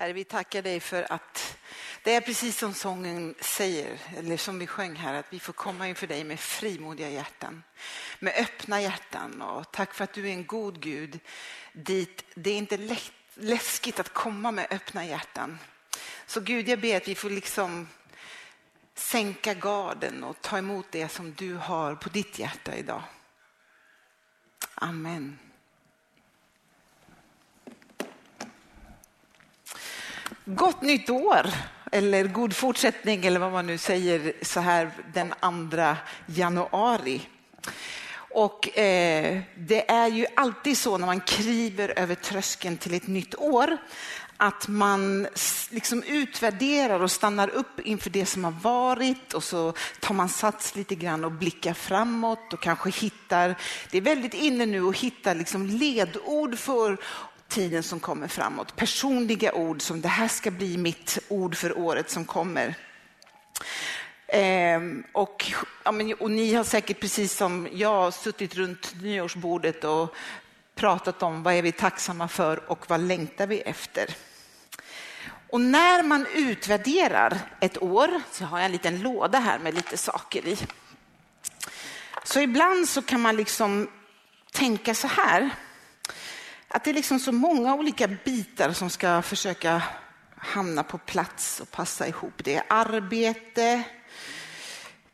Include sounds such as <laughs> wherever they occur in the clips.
Herre, vi tackar dig för att det är precis som sången säger, eller som vi sjöng här, att vi får komma inför dig med frimodiga hjärtan, med öppna hjärtan. Och tack för att du är en god Gud dit det är inte läskigt att komma med öppna hjärtan. Så Gud, jag ber att vi får liksom sänka garden och ta emot det som du har på ditt hjärta idag. Amen. Gott nytt år, eller god fortsättning eller vad man nu säger så här den 2 januari. Och eh, det är ju alltid så när man kliver över tröskeln till ett nytt år att man liksom utvärderar och stannar upp inför det som har varit och så tar man sats lite grann och blickar framåt och kanske hittar, det är väldigt inne nu att hitta liksom ledord för tiden som kommer framåt. Personliga ord som det här ska bli mitt ord för året som kommer. Ehm, och, ja, men, och ni har säkert precis som jag suttit runt nyårsbordet och pratat om vad är vi tacksamma för och vad längtar vi efter. Och när man utvärderar ett år, så har jag en liten låda här med lite saker i. Så ibland så kan man liksom tänka så här, att det är liksom så många olika bitar som ska försöka hamna på plats och passa ihop. Det är arbete,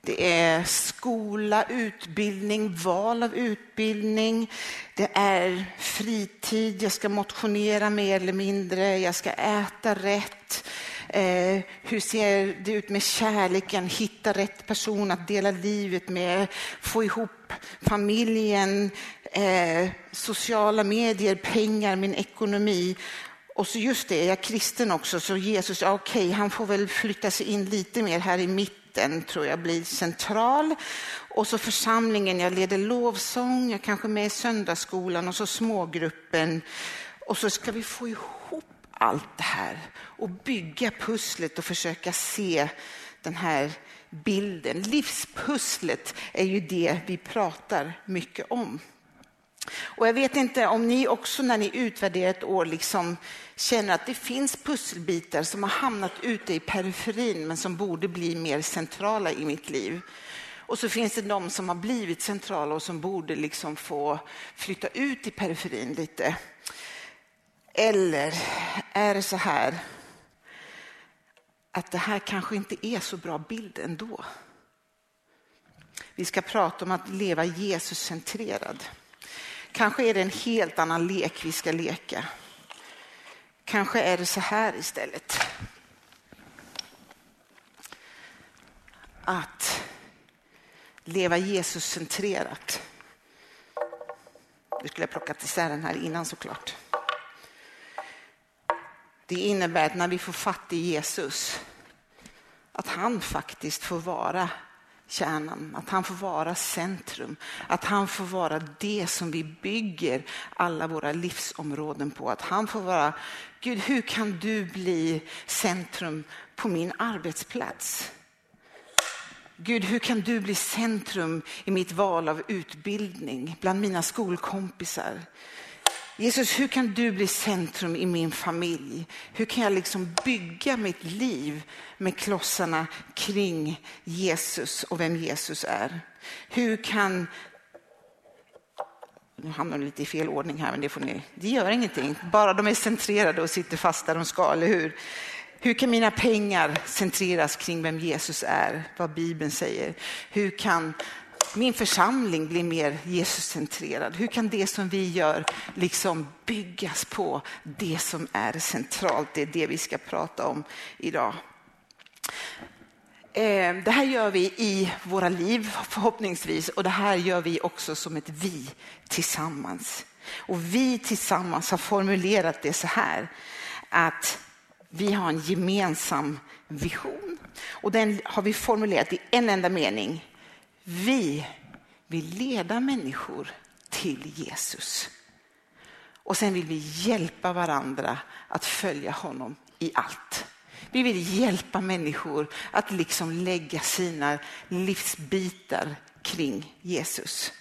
det är skola, utbildning, val av utbildning. Det är fritid, jag ska motionera mer eller mindre, jag ska äta rätt. Eh, hur ser det ut med kärleken? Hitta rätt person att dela livet med, få ihop familjen, eh, sociala medier, pengar, min ekonomi. Och så just det, jag är kristen också, så Jesus, ja, okej, okay, han får väl flytta sig in lite mer här i mitten, tror jag blir central. Och så församlingen, jag leder lovsång, jag kanske är med i söndagsskolan och så smågruppen. Och så ska vi få ihop allt det här och bygga pusslet och försöka se den här bilden. Livspusslet är ju det vi pratar mycket om. Och jag vet inte om ni också när ni utvärderar ett år liksom känner att det finns pusselbitar som har hamnat ute i periferin men som borde bli mer centrala i mitt liv. Och så finns det de som har blivit centrala och som borde liksom få flytta ut i periferin lite. Eller är det så här att det här kanske inte är så bra bild ändå? Vi ska prata om att leva Jesuscentrerad. Kanske är det en helt annan lek vi ska leka. Kanske är det så här istället. Att leva Jesuscentrerat. Nu skulle jag plockat isär den här innan såklart. Det innebär att när vi får fatt i Jesus, att han faktiskt får vara kärnan, att han får vara centrum, att han får vara det som vi bygger alla våra livsområden på. Att han får vara, Gud hur kan du bli centrum på min arbetsplats? Gud, hur kan du bli centrum i mitt val av utbildning bland mina skolkompisar? Jesus, hur kan du bli centrum i min familj? Hur kan jag liksom bygga mitt liv med klossarna kring Jesus och vem Jesus är? Hur kan... Nu hamnar lite i fel ordning här, men det får ni... Det gör ingenting, bara de är centrerade och sitter fast där de ska, eller hur? Hur kan mina pengar centreras kring vem Jesus är, vad Bibeln säger? Hur kan min församling blir mer Jesuscentrerad? Hur kan det som vi gör liksom byggas på det som är centralt? Det är det vi ska prata om idag. Eh, det här gör vi i våra liv förhoppningsvis och det här gör vi också som ett vi tillsammans. Och vi tillsammans har formulerat det så här att vi har en gemensam vision och den har vi formulerat i en enda mening. Vi vill leda människor till Jesus. Och sen vill vi hjälpa varandra att följa honom i allt. Vi vill hjälpa människor att liksom lägga sina livsbitar kring Jesus.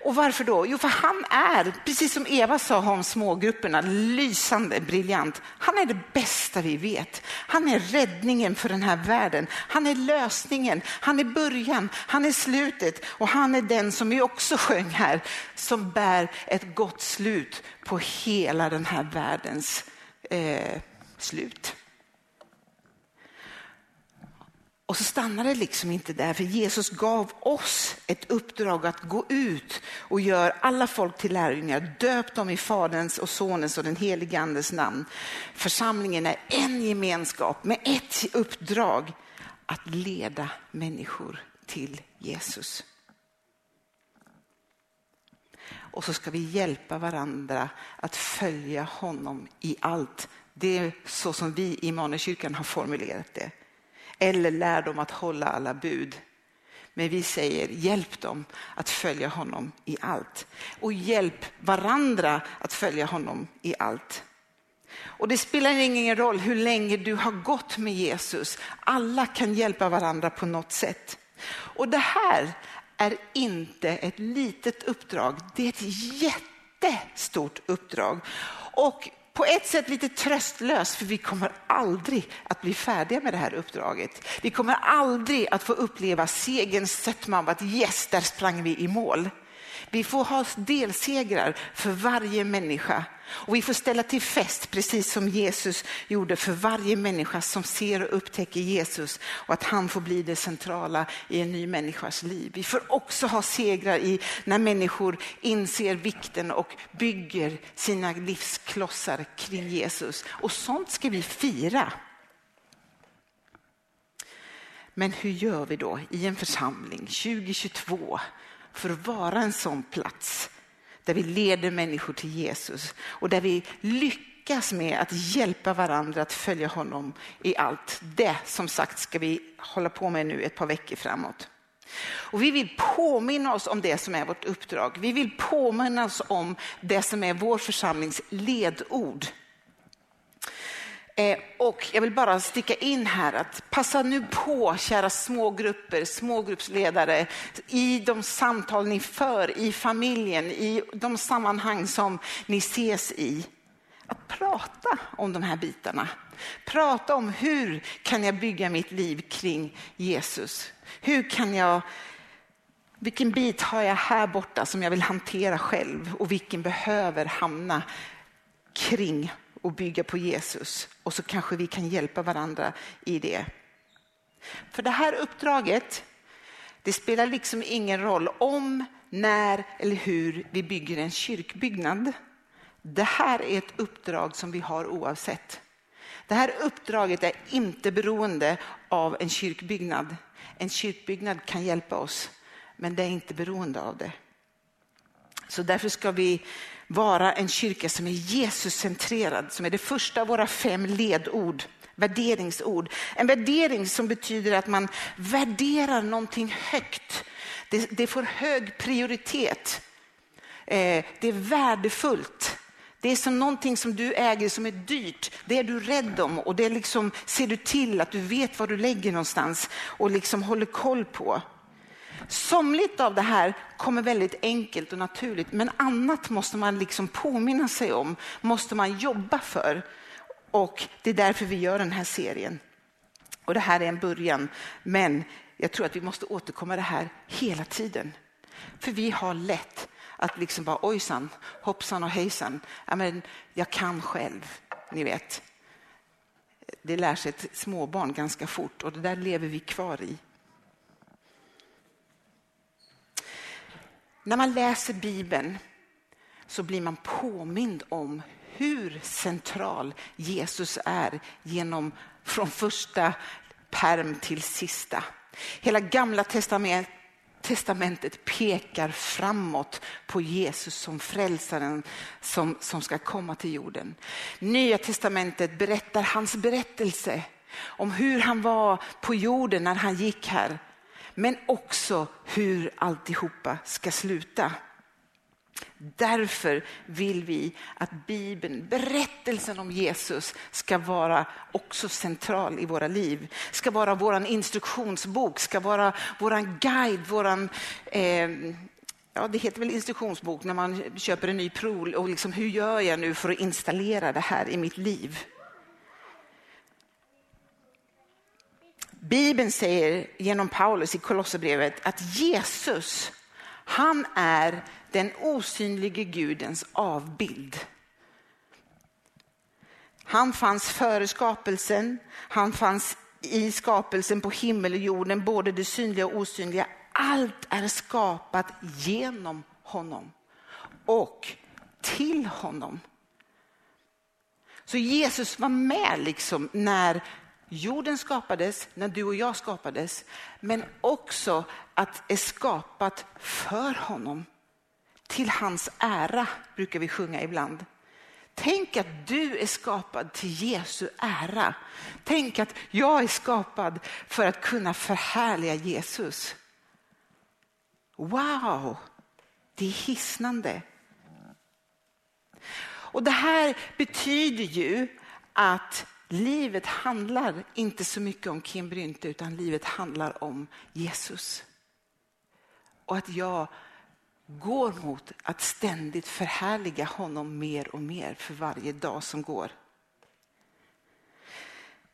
Och varför då? Jo, för han är, precis som Eva sa om smågrupperna, lysande, briljant. Han är det bästa vi vet. Han är räddningen för den här världen. Han är lösningen, han är början, han är slutet och han är den som vi också sjöng här, som bär ett gott slut på hela den här världens eh, slut. Och så stannar det liksom inte där, för Jesus gav oss ett uppdrag att gå ut och göra alla folk till lärjungar. Döp dem i Faderns och Sonens och den helige Andes namn. Församlingen är en gemenskap med ett uppdrag, att leda människor till Jesus. Och så ska vi hjälpa varandra att följa honom i allt. Det är så som vi i Immanuelskyrkan har formulerat det eller lär dem att hålla alla bud. Men vi säger hjälp dem att följa honom i allt. Och hjälp varandra att följa honom i allt. Och det spelar ingen roll hur länge du har gått med Jesus. Alla kan hjälpa varandra på något sätt. Och det här är inte ett litet uppdrag. Det är ett jättestort uppdrag. Och på ett sätt lite tröstlös för vi kommer aldrig att bli färdiga med det här uppdraget. Vi kommer aldrig att få uppleva segerns sötma av att yes, där sprang vi i mål. Vi får ha delsegrar för varje människa och vi får ställa till fest precis som Jesus gjorde för varje människa som ser och upptäcker Jesus och att han får bli det centrala i en ny människas liv. Vi får också ha segrar i när människor inser vikten och bygger sina livsklossar kring Jesus. Och sånt ska vi fira. Men hur gör vi då i en församling 2022 för att vara en sån plats där vi leder människor till Jesus och där vi lyckas med att hjälpa varandra att följa honom i allt. Det som sagt ska vi hålla på med nu ett par veckor framåt. Och vi vill påminna oss om det som är vårt uppdrag. Vi vill påminna oss om det som är vår församlings ledord. Eh, och jag vill bara sticka in här att passa nu på, kära smågrupper, smågruppsledare, i de samtal ni för i familjen, i de sammanhang som ni ses i. Att prata om de här bitarna. Prata om hur kan jag bygga mitt liv kring Jesus? Hur kan jag vilken bit har jag här borta som jag vill hantera själv och vilken behöver hamna kring och bygga på Jesus och så kanske vi kan hjälpa varandra i det. För det här uppdraget, det spelar liksom ingen roll om, när eller hur vi bygger en kyrkbyggnad. Det här är ett uppdrag som vi har oavsett. Det här uppdraget är inte beroende av en kyrkbyggnad. En kyrkbyggnad kan hjälpa oss, men det är inte beroende av det. Så därför ska vi vara en kyrka som är Jesuscentrerad, som är det första av våra fem ledord, värderingsord. En värdering som betyder att man värderar någonting högt. Det, det får hög prioritet. Eh, det är värdefullt. Det är som någonting som du äger som är dyrt. Det är du rädd om och det liksom ser du till att du vet var du lägger någonstans och liksom håller koll på. Somligt av det här kommer väldigt enkelt och naturligt, men annat måste man liksom påminna sig om, måste man jobba för. Och det är därför vi gör den här serien. Och det här är en början, men jag tror att vi måste återkomma det här hela tiden. För vi har lätt att liksom bara ojsan, hoppsan och hejsan, ja, men jag kan själv, ni vet. Det lär sig ett småbarn ganska fort och det där lever vi kvar i. När man läser Bibeln så blir man påmind om hur central Jesus är genom från första perm till sista. Hela gamla testamentet pekar framåt på Jesus som frälsaren som, som ska komma till jorden. Nya testamentet berättar hans berättelse om hur han var på jorden när han gick här men också hur alltihopa ska sluta. Därför vill vi att Bibeln, berättelsen om Jesus, ska vara också central i våra liv. Ska vara vår instruktionsbok, ska vara vår guide, vår eh, ja, det heter väl instruktionsbok när man köper en ny prol och liksom, hur gör jag nu för att installera det här i mitt liv? Bibeln säger genom Paulus i Kolosserbrevet att Jesus, han är den osynlige Gudens avbild. Han fanns före skapelsen, han fanns i skapelsen på himmel och jorden, både det synliga och osynliga. Allt är skapat genom honom och till honom. Så Jesus var med liksom när jorden skapades, när du och jag skapades, men också att är skapat för honom. Till hans ära brukar vi sjunga ibland. Tänk att du är skapad till Jesu ära. Tänk att jag är skapad för att kunna förhärliga Jesus. Wow, det är hisnande. Och det här betyder ju att livet handlar inte så mycket om Kim Brynte utan livet handlar om Jesus. Och att jag går mot att ständigt förhärliga honom mer och mer för varje dag som går.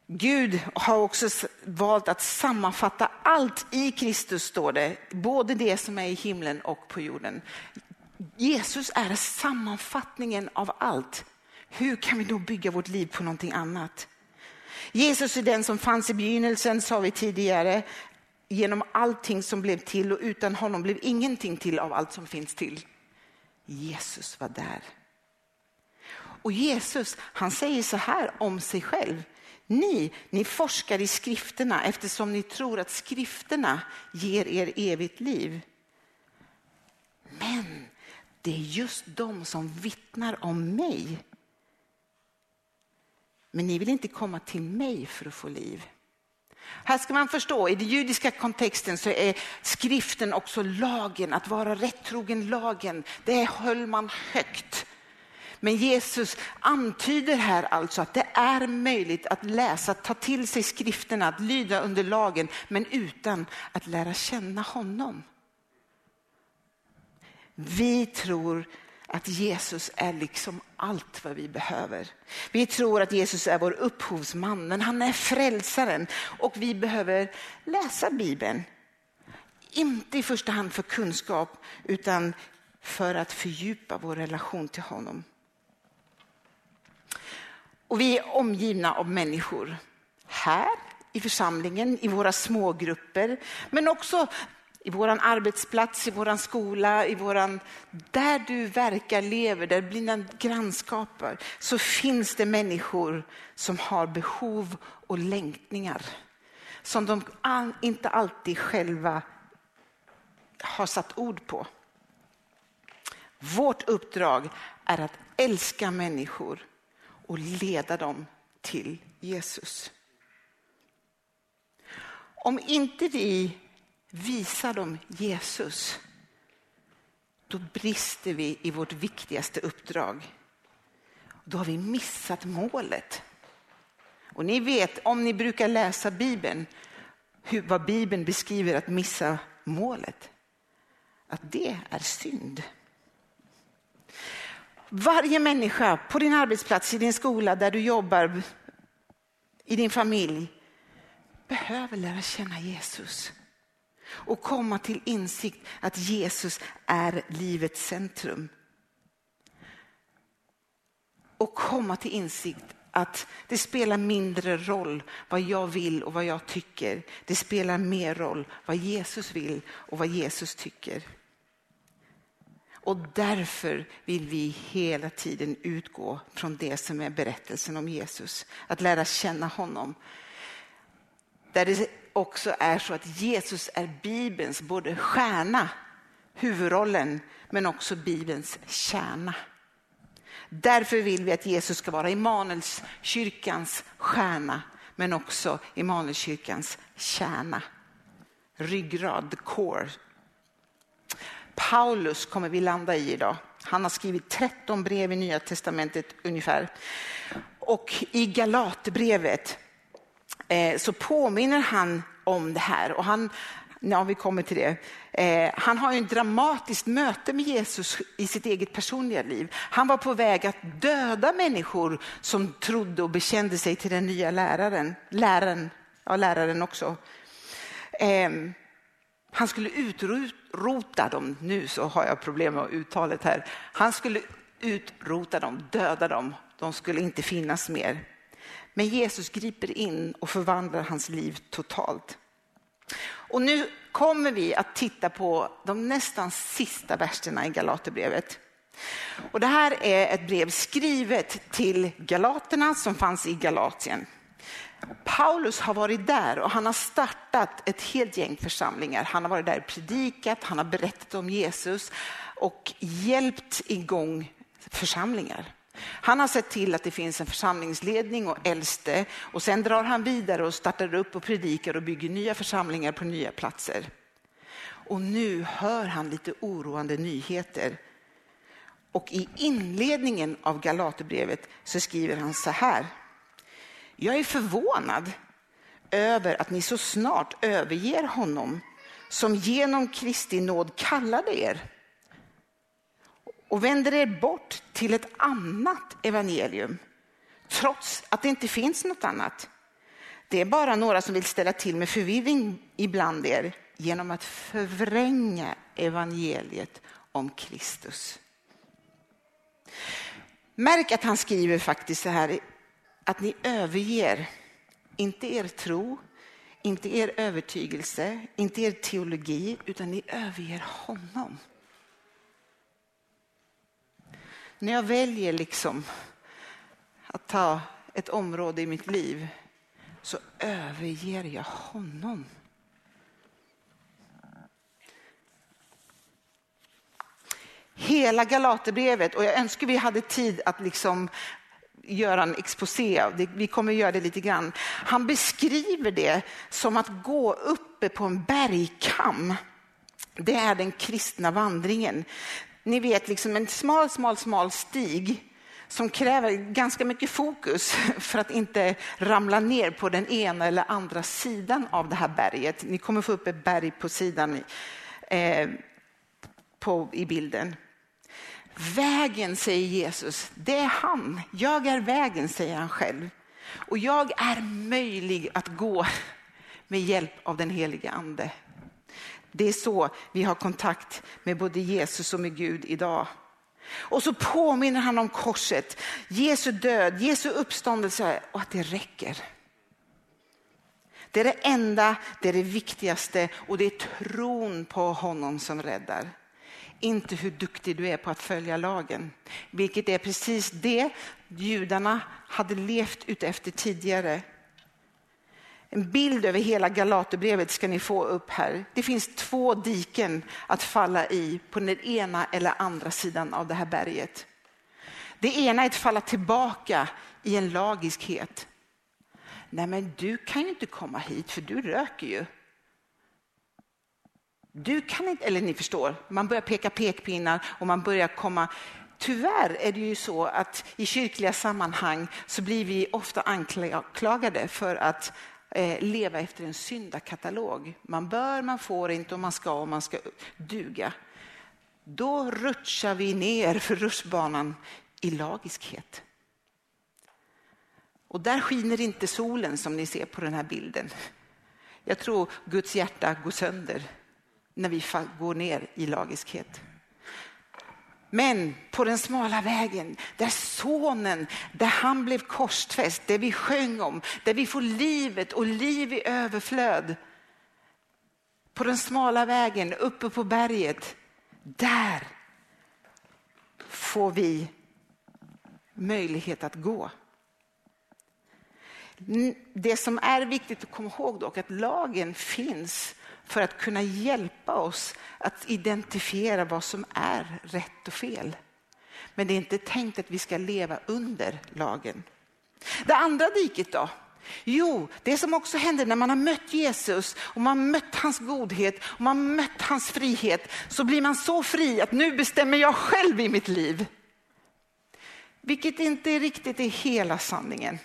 Gud har också valt att sammanfatta allt i Kristus, står det. Både det som är i himlen och på jorden. Jesus är sammanfattningen av allt. Hur kan vi då bygga vårt liv på någonting annat? Jesus är den som fanns i begynnelsen, sa vi tidigare, genom allting som blev till och utan honom blev ingenting till av allt som finns till. Jesus var där. Och Jesus, han säger så här om sig själv. Ni, ni forskar i skrifterna eftersom ni tror att skrifterna ger er evigt liv. Men det är just de som vittnar om mig. Men ni vill inte komma till mig för att få liv. Här ska man förstå, i den judiska kontexten så är skriften också lagen, att vara rättrogen lagen. Det höll man högt. Men Jesus antyder här alltså att det är möjligt att läsa, ta till sig skrifterna, att lyda under lagen, men utan att lära känna honom. Vi tror att Jesus är liksom allt vad vi behöver. Vi tror att Jesus är vår upphovsman, men han är frälsaren och vi behöver läsa Bibeln. Inte i första hand för kunskap, utan för att fördjupa vår relation till honom. Och vi är omgivna av människor här i församlingen, i våra smågrupper, men också i vår arbetsplats, i vår skola, i våran, där du verkar, lever, där dina grannskaper. så finns det människor som har behov och längtningar som de inte alltid själva har satt ord på. Vårt uppdrag är att älska människor och leda dem till Jesus. Om inte vi visar dem Jesus, då brister vi i vårt viktigaste uppdrag. Då har vi missat målet. Och ni vet, om ni brukar läsa Bibeln, hur, vad Bibeln beskriver att missa målet. Att det är synd. Varje människa på din arbetsplats, i din skola, där du jobbar, i din familj behöver lära känna Jesus och komma till insikt att Jesus är livets centrum. Och komma till insikt att det spelar mindre roll vad jag vill och vad jag tycker. Det spelar mer roll vad Jesus vill och vad Jesus tycker. Och därför vill vi hela tiden utgå från det som är berättelsen om Jesus. Att lära känna honom. Där det också är så att Jesus är Bibelns både stjärna, huvudrollen, men också Bibelns kärna. Därför vill vi att Jesus ska vara Immanuelskyrkans stjärna, men också Immanuelskyrkans kärna. Ryggrad, the core. Paulus kommer vi landa i idag. Han har skrivit 13 brev i Nya Testamentet ungefär. Och i Galatbrevet Eh, så påminner han om det här. Och han, Ja, vi kommer till det. Eh, han har ju ett dramatiskt möte med Jesus i sitt eget personliga liv. Han var på väg att döda människor som trodde och bekände sig till den nya läraren. Läraren, ja, läraren också. Eh, han skulle utrota dem. Nu så har jag problem med uttalet här. Han skulle utrota dem, döda dem. De skulle inte finnas mer. Men Jesus griper in och förvandlar hans liv totalt. Och nu kommer vi att titta på de nästan sista verserna i Galaterbrevet. Och det här är ett brev skrivet till galaterna som fanns i Galatien. Paulus har varit där och han har startat ett helt gäng församlingar. Han har varit där och predikat, han har berättat om Jesus och hjälpt igång församlingar. Han har sett till att det finns en församlingsledning och äldste och sen drar han vidare och startar upp och predikar och bygger nya församlingar på nya platser. Och nu hör han lite oroande nyheter. Och i inledningen av Galaterbrevet så skriver han så här. Jag är förvånad över att ni så snart överger honom som genom Kristi nåd kallade er och vänder er bort till ett annat evangelium, trots att det inte finns något annat. Det är bara några som vill ställa till med förvirring ibland er genom att förvränga evangeliet om Kristus. Märk att han skriver faktiskt så här, att ni överger, inte er tro, inte er övertygelse, inte er teologi, utan ni överger honom. När jag väljer liksom att ta ett område i mitt liv så överger jag honom. Hela Galaterbrevet, och jag önskar vi hade tid att liksom göra en exposé av det. Vi kommer göra det lite grann. Han beskriver det som att gå uppe på en bergkam. Det är den kristna vandringen ni vet, liksom en smal, smal, smal stig som kräver ganska mycket fokus <laughs> för att inte ramla ner på den ena eller andra sidan av det här berget. Ni kommer få upp ett berg på sidan eh, på, i bilden. Vägen, säger Jesus, det är han. Jag är vägen, säger han själv. Och jag är möjlig att gå <laughs> med hjälp av den helige ande. Det är så vi har kontakt med både Jesus och med Gud idag. Och så påminner han om korset, Jesu död, Jesu uppståndelse och att det räcker. Det är det enda, det är det viktigaste och det är tron på honom som räddar. Inte hur duktig du är på att följa lagen, vilket är precis det judarna hade levt utefter tidigare. En bild över hela Galaterbrevet ska ni få upp här. Det finns två diken att falla i på den ena eller andra sidan av det här berget. Det ena är att falla tillbaka i en lagiskhet. Nej men du kan ju inte komma hit för du röker ju. Du kan inte, eller ni förstår, man börjar peka pekpinnar och man börjar komma Tyvärr är det ju så att i kyrkliga sammanhang så blir vi ofta anklagade för att Eh, leva efter en syndakatalog. Man bör, man får inte och man ska och man ska duga. Då rutschar vi ner för rutschbanan i lagiskhet. Och där skiner inte solen som ni ser på den här bilden. Jag tror Guds hjärta går sönder när vi går ner i lagiskhet. Men på den smala vägen, där sonen, där han blev korsfäst, det vi sjöng om, där vi får livet och liv i överflöd. På den smala vägen uppe på berget, där får vi möjlighet att gå. Det som är viktigt att komma ihåg dock, att lagen finns för att kunna hjälpa oss att identifiera vad som är rätt och fel. Men det är inte tänkt att vi ska leva under lagen. Det andra diket då? Jo, det som också händer när man har mött Jesus och man har mött hans godhet och man har mött hans frihet så blir man så fri att nu bestämmer jag själv i mitt liv. Vilket inte riktigt är hela sanningen.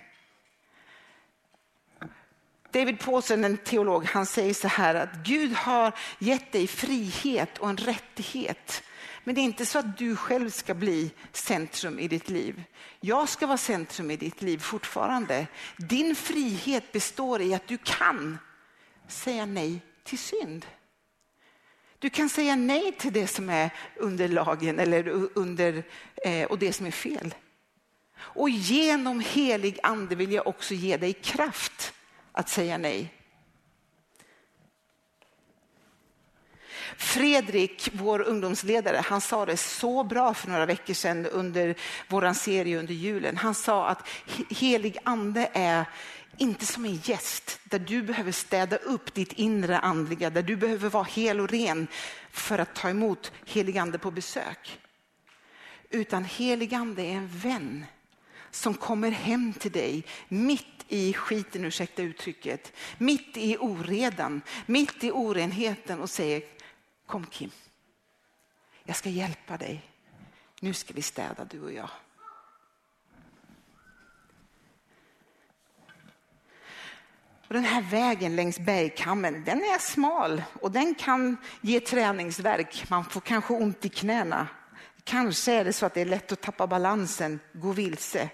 David Paulsen, en teolog, han säger så här att Gud har gett dig frihet och en rättighet. Men det är inte så att du själv ska bli centrum i ditt liv. Jag ska vara centrum i ditt liv fortfarande. Din frihet består i att du kan säga nej till synd. Du kan säga nej till det som är under lagen eller under, eh, och det som är fel. Och genom helig ande vill jag också ge dig kraft att säga nej. Fredrik, vår ungdomsledare, han sa det så bra för några veckor sedan under vår serie under julen. Han sa att helig ande är inte som en gäst där du behöver städa upp ditt inre andliga, där du behöver vara hel och ren för att ta emot helig ande på besök. Utan helig ande är en vän som kommer hem till dig mitt i skiten, ursäkta uttrycket, mitt i oredan, mitt i orenheten och säger kom Kim, jag ska hjälpa dig. Nu ska vi städa du och jag. Och den här vägen längs bergkammen, den är smal och den kan ge träningsverk. Man får kanske ont i knäna. Kanske är det så att det är lätt att tappa balansen, gå vilse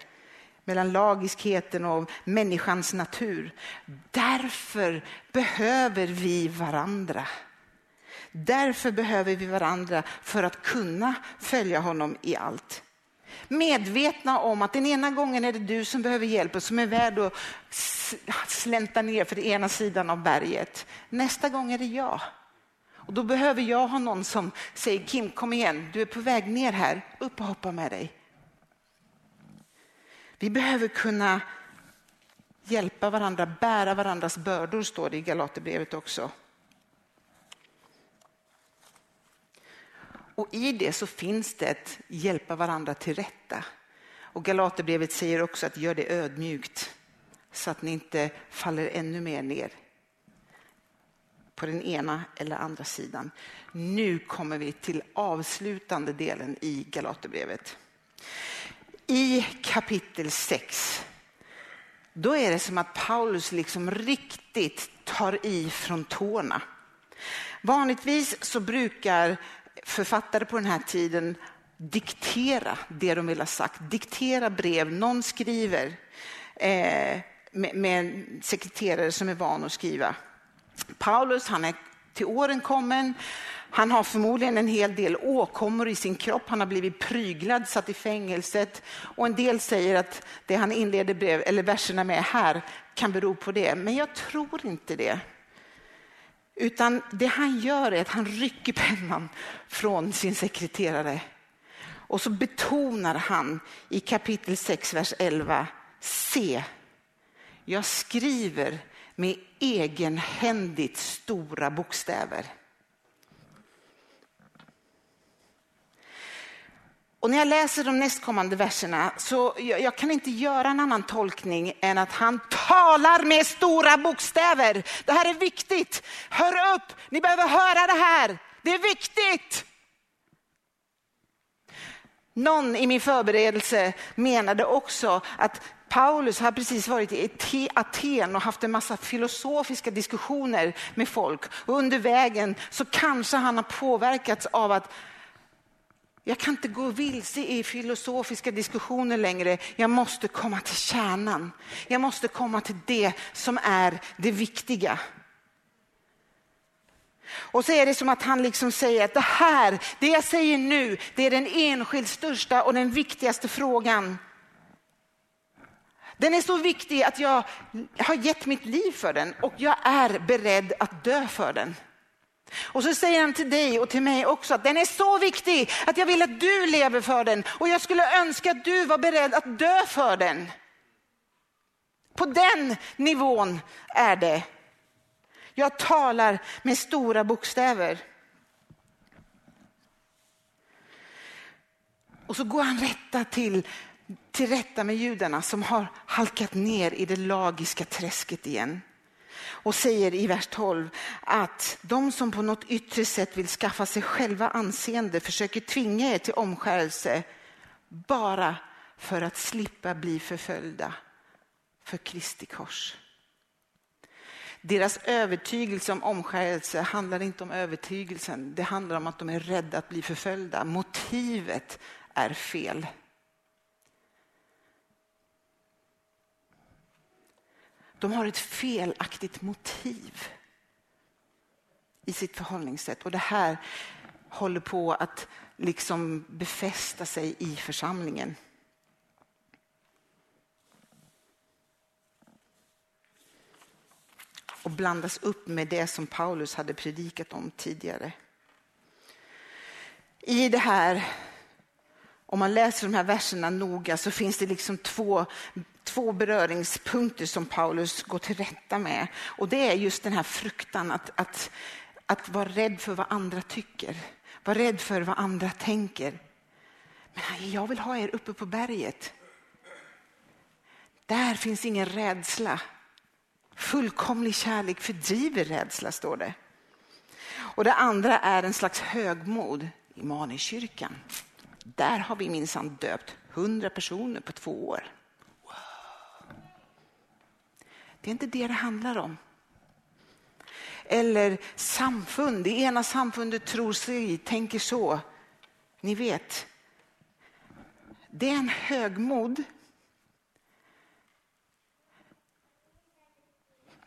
mellan lagiskheten och människans natur. Därför behöver vi varandra. Därför behöver vi varandra för att kunna följa honom i allt. Medvetna om att den ena gången är det du som behöver hjälp och som är värd att slänta ner för den ena sidan av berget. Nästa gång är det jag. Och då behöver jag ha någon som säger Kim kom igen, du är på väg ner här, upp och hoppa med dig. Vi behöver kunna hjälpa varandra, bära varandras bördor står det i Galaterbrevet också. Och i det så finns det ett hjälpa varandra till rätta. Och Galaterbrevet säger också att gör det ödmjukt så att ni inte faller ännu mer ner på den ena eller andra sidan. Nu kommer vi till avslutande delen i Galaterbrevet. I kapitel 6 då är det som att Paulus liksom riktigt tar i från tårna. Vanligtvis så brukar författare på den här tiden diktera det de vill ha sagt, diktera brev. Någon skriver eh, med, med en sekreterare som är van att skriva. Paulus, han är till åren kommen. Han har förmodligen en hel del åkommor i sin kropp. Han har blivit pryglad, satt i fängelset. Och en del säger att det han inleder brev, eller verserna med här kan bero på det. Men jag tror inte det. Utan det han gör är att han rycker pennan från sin sekreterare. Och så betonar han i kapitel 6, vers 11. Se, jag skriver med egenhändigt stora bokstäver. Och när jag läser de nästkommande verserna så jag, jag, kan inte göra en annan tolkning än att han talar med stora bokstäver. Det här är viktigt. Hör upp, ni behöver höra det här. Det är viktigt. Någon i min förberedelse menade också att Paulus har precis varit i Aten och haft en massa filosofiska diskussioner med folk. Och under vägen så kanske han har påverkats av att jag kan inte gå vilse i filosofiska diskussioner längre. Jag måste komma till kärnan. Jag måste komma till det som är det viktiga. Och så är det som att han liksom säger att det här, det jag säger nu, det är den enskilt största och den viktigaste frågan. Den är så viktig att jag har gett mitt liv för den och jag är beredd att dö för den. Och så säger han till dig och till mig också att den är så viktig att jag vill att du lever för den och jag skulle önska att du var beredd att dö för den. På den nivån är det. Jag talar med stora bokstäver. Och så går han rätta till, till rätta med judarna som har halkat ner i det lagiska träsket igen och säger i vers 12 att de som på något yttre sätt vill skaffa sig själva anseende försöker tvinga er till omskärelse bara för att slippa bli förföljda för Kristi kors. Deras övertygelse om omskärelse handlar inte om övertygelsen. Det handlar om att de är rädda att bli förföljda. Motivet är fel. De har ett felaktigt motiv i sitt förhållningssätt. Och det här håller på att liksom befästa sig i församlingen. och blandas upp med det som Paulus hade predikat om tidigare. I det här, om man läser de här verserna noga så finns det liksom två, två beröringspunkter som Paulus går till rätta med. Och det är just den här fruktan att, att, att vara rädd för vad andra tycker. Var rädd för vad andra tänker. Men jag vill ha er uppe på berget. Där finns ingen rädsla. Fullkomlig kärlek fördriver rädsla, står det. Och det andra är en slags högmod. i Manikyrkan. Där har vi minsann döpt hundra personer på två år. Det är inte det det handlar om. Eller samfund. Det ena samfundet tror sig, tänker så. Ni vet. Det är en högmod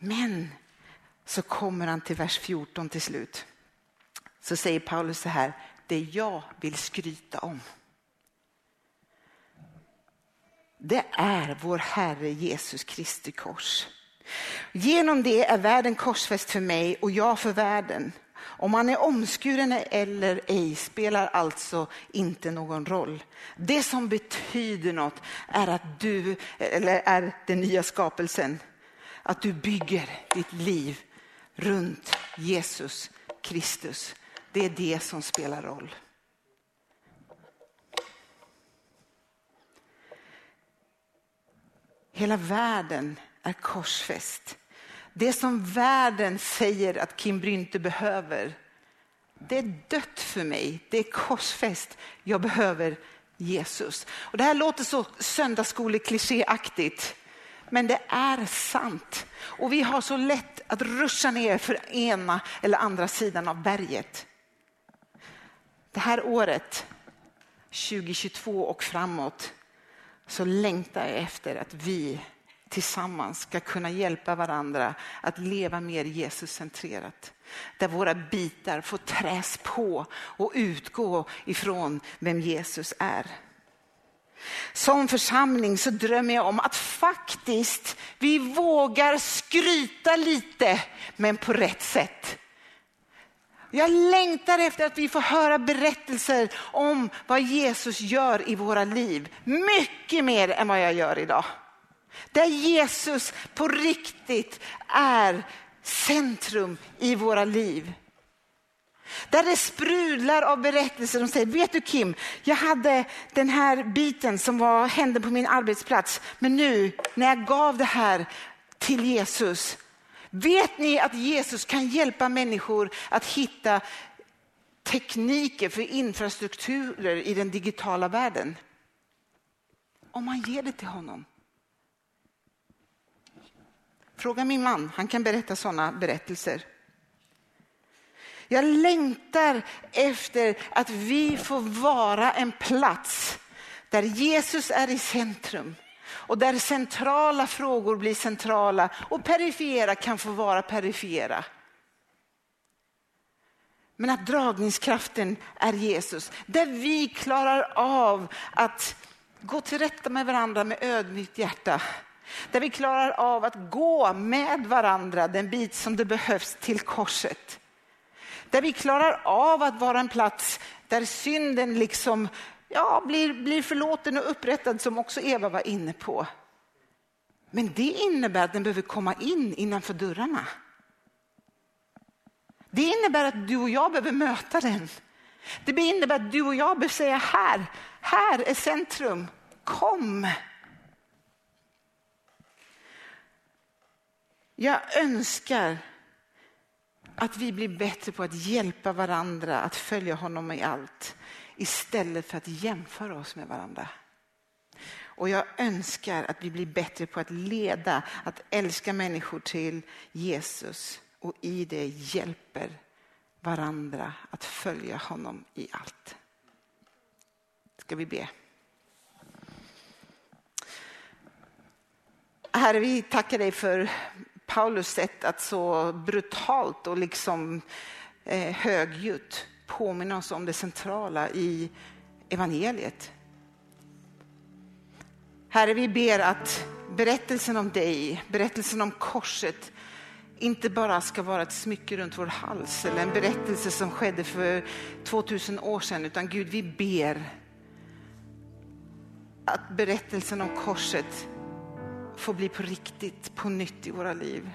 Men så kommer han till vers 14 till slut. Så säger Paulus så här, det jag vill skryta om. Det är vår Herre Jesus Kristi kors. Genom det är världen korsfäst för mig och jag för världen. Om man är omskuren eller ej spelar alltså inte någon roll. Det som betyder något är att du, eller är den nya skapelsen, att du bygger ditt liv runt Jesus Kristus. Det är det som spelar roll. Hela världen är korsfäst. Det som världen säger att Kim Brynte behöver, det är dött för mig. Det är korsfäst. Jag behöver Jesus. Och det här låter så söndagsskoleklichéaktigt. Men det är sant. Och vi har så lätt att ruscha ner för ena eller andra sidan av berget. Det här året, 2022 och framåt, så längtar jag efter att vi tillsammans ska kunna hjälpa varandra att leva mer Jesuscentrerat. Där våra bitar får träs på och utgå ifrån vem Jesus är. Som församling så drömmer jag om att faktiskt vi vågar skryta lite, men på rätt sätt. Jag längtar efter att vi får höra berättelser om vad Jesus gör i våra liv. Mycket mer än vad jag gör idag. Där Jesus på riktigt är centrum i våra liv. Där det sprudlar av berättelser. De säger, vet du Kim, jag hade den här biten som var, hände på min arbetsplats. Men nu när jag gav det här till Jesus. Vet ni att Jesus kan hjälpa människor att hitta tekniker för infrastrukturer i den digitala världen? Om man ger det till honom. Fråga min man, han kan berätta sådana berättelser. Jag längtar efter att vi får vara en plats där Jesus är i centrum och där centrala frågor blir centrala och perifera kan få vara perifera. Men att dragningskraften är Jesus, där vi klarar av att gå till rätta med varandra med ödmjukt hjärta. Där vi klarar av att gå med varandra den bit som det behövs till korset. Där vi klarar av att vara en plats där synden liksom, ja, blir, blir förlåten och upprättad som också Eva var inne på. Men det innebär att den behöver komma in innanför dörrarna. Det innebär att du och jag behöver möta den. Det innebär att du och jag behöver säga här, här är centrum, kom. Jag önskar att vi blir bättre på att hjälpa varandra att följa honom i allt istället för att jämföra oss med varandra. Och jag önskar att vi blir bättre på att leda, att älska människor till Jesus och i det hjälper varandra att följa honom i allt. Ska vi be? Herre, vi tackar dig för Paulus sätt att så brutalt och liksom eh, högljutt påminna oss om det centrala i evangeliet. Herre, vi ber att berättelsen om dig, berättelsen om korset, inte bara ska vara ett smycke runt vår hals eller en berättelse som skedde för 2000 år sedan, utan Gud, vi ber att berättelsen om korset får bli på riktigt, på nytt i våra liv.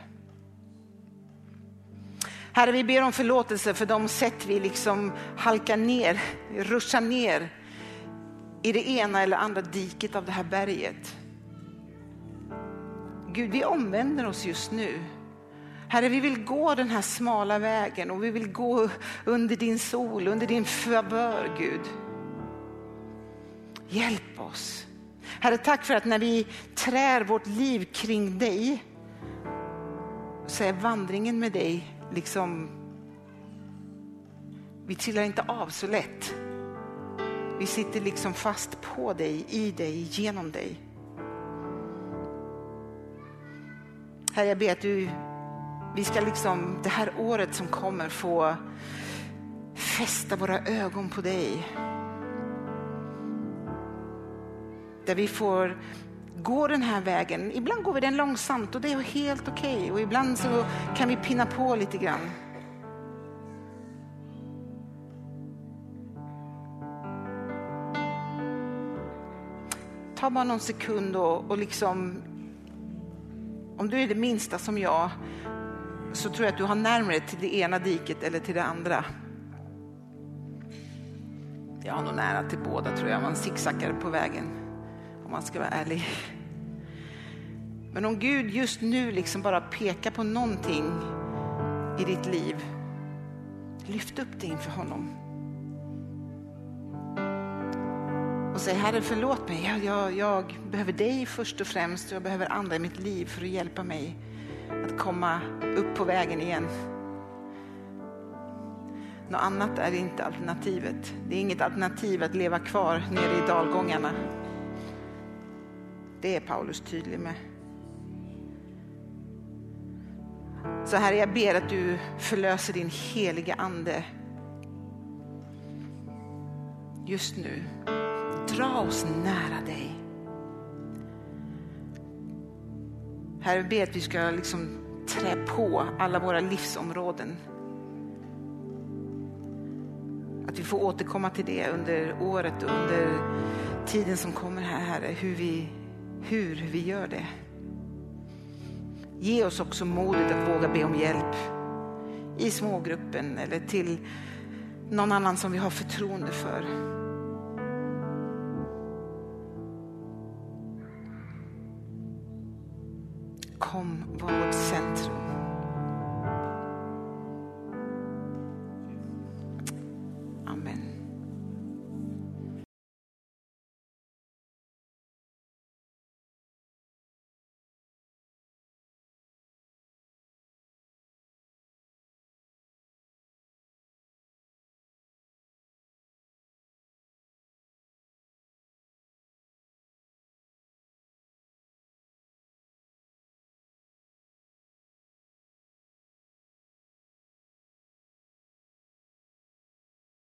Herre, vi ber om förlåtelse för de sätt vi liksom halkar ner, ruschar ner i det ena eller andra diket av det här berget. Gud, vi omvänder oss just nu. Herre, vi vill gå den här smala vägen och vi vill gå under din sol, under din favör, Gud. Hjälp oss. Herre, tack för att när vi trär vårt liv kring dig så är vandringen med dig liksom, vi trillar inte av så lätt. Vi sitter liksom fast på dig, i dig, genom dig. Herre, jag ber att du, vi ska liksom det här året som kommer få fästa våra ögon på dig. Där vi får gå den här vägen. Ibland går vi den långsamt och det är helt okej okay. och ibland så kan vi pinna på lite grann. Ta bara någon sekund och, och liksom, om du är det minsta som jag, så tror jag att du har närmare till det ena diket eller till det andra. Jag har nog nära till båda tror jag, man zigzaggar på vägen om man ska vara ärlig. Men om Gud just nu liksom bara pekar på någonting i ditt liv, lyft upp det inför honom. Och säg Herre förlåt mig, jag, jag, jag behöver dig först och främst och jag behöver andra i mitt liv för att hjälpa mig att komma upp på vägen igen. Något annat är inte alternativet. Det är inget alternativ att leva kvar nere i dalgångarna. Det är Paulus tydlig med. Så här jag ber att du förlöser din heliga ande just nu. Dra oss nära dig. Herre, jag ber att vi ska liksom trä på alla våra livsområden. Att vi får återkomma till det under året och under tiden som kommer här, Herre, hur vi, hur vi gör det. Ge oss också modet att våga be om hjälp i smågruppen eller till någon annan som vi har förtroende för. Kom, var vårt centrum.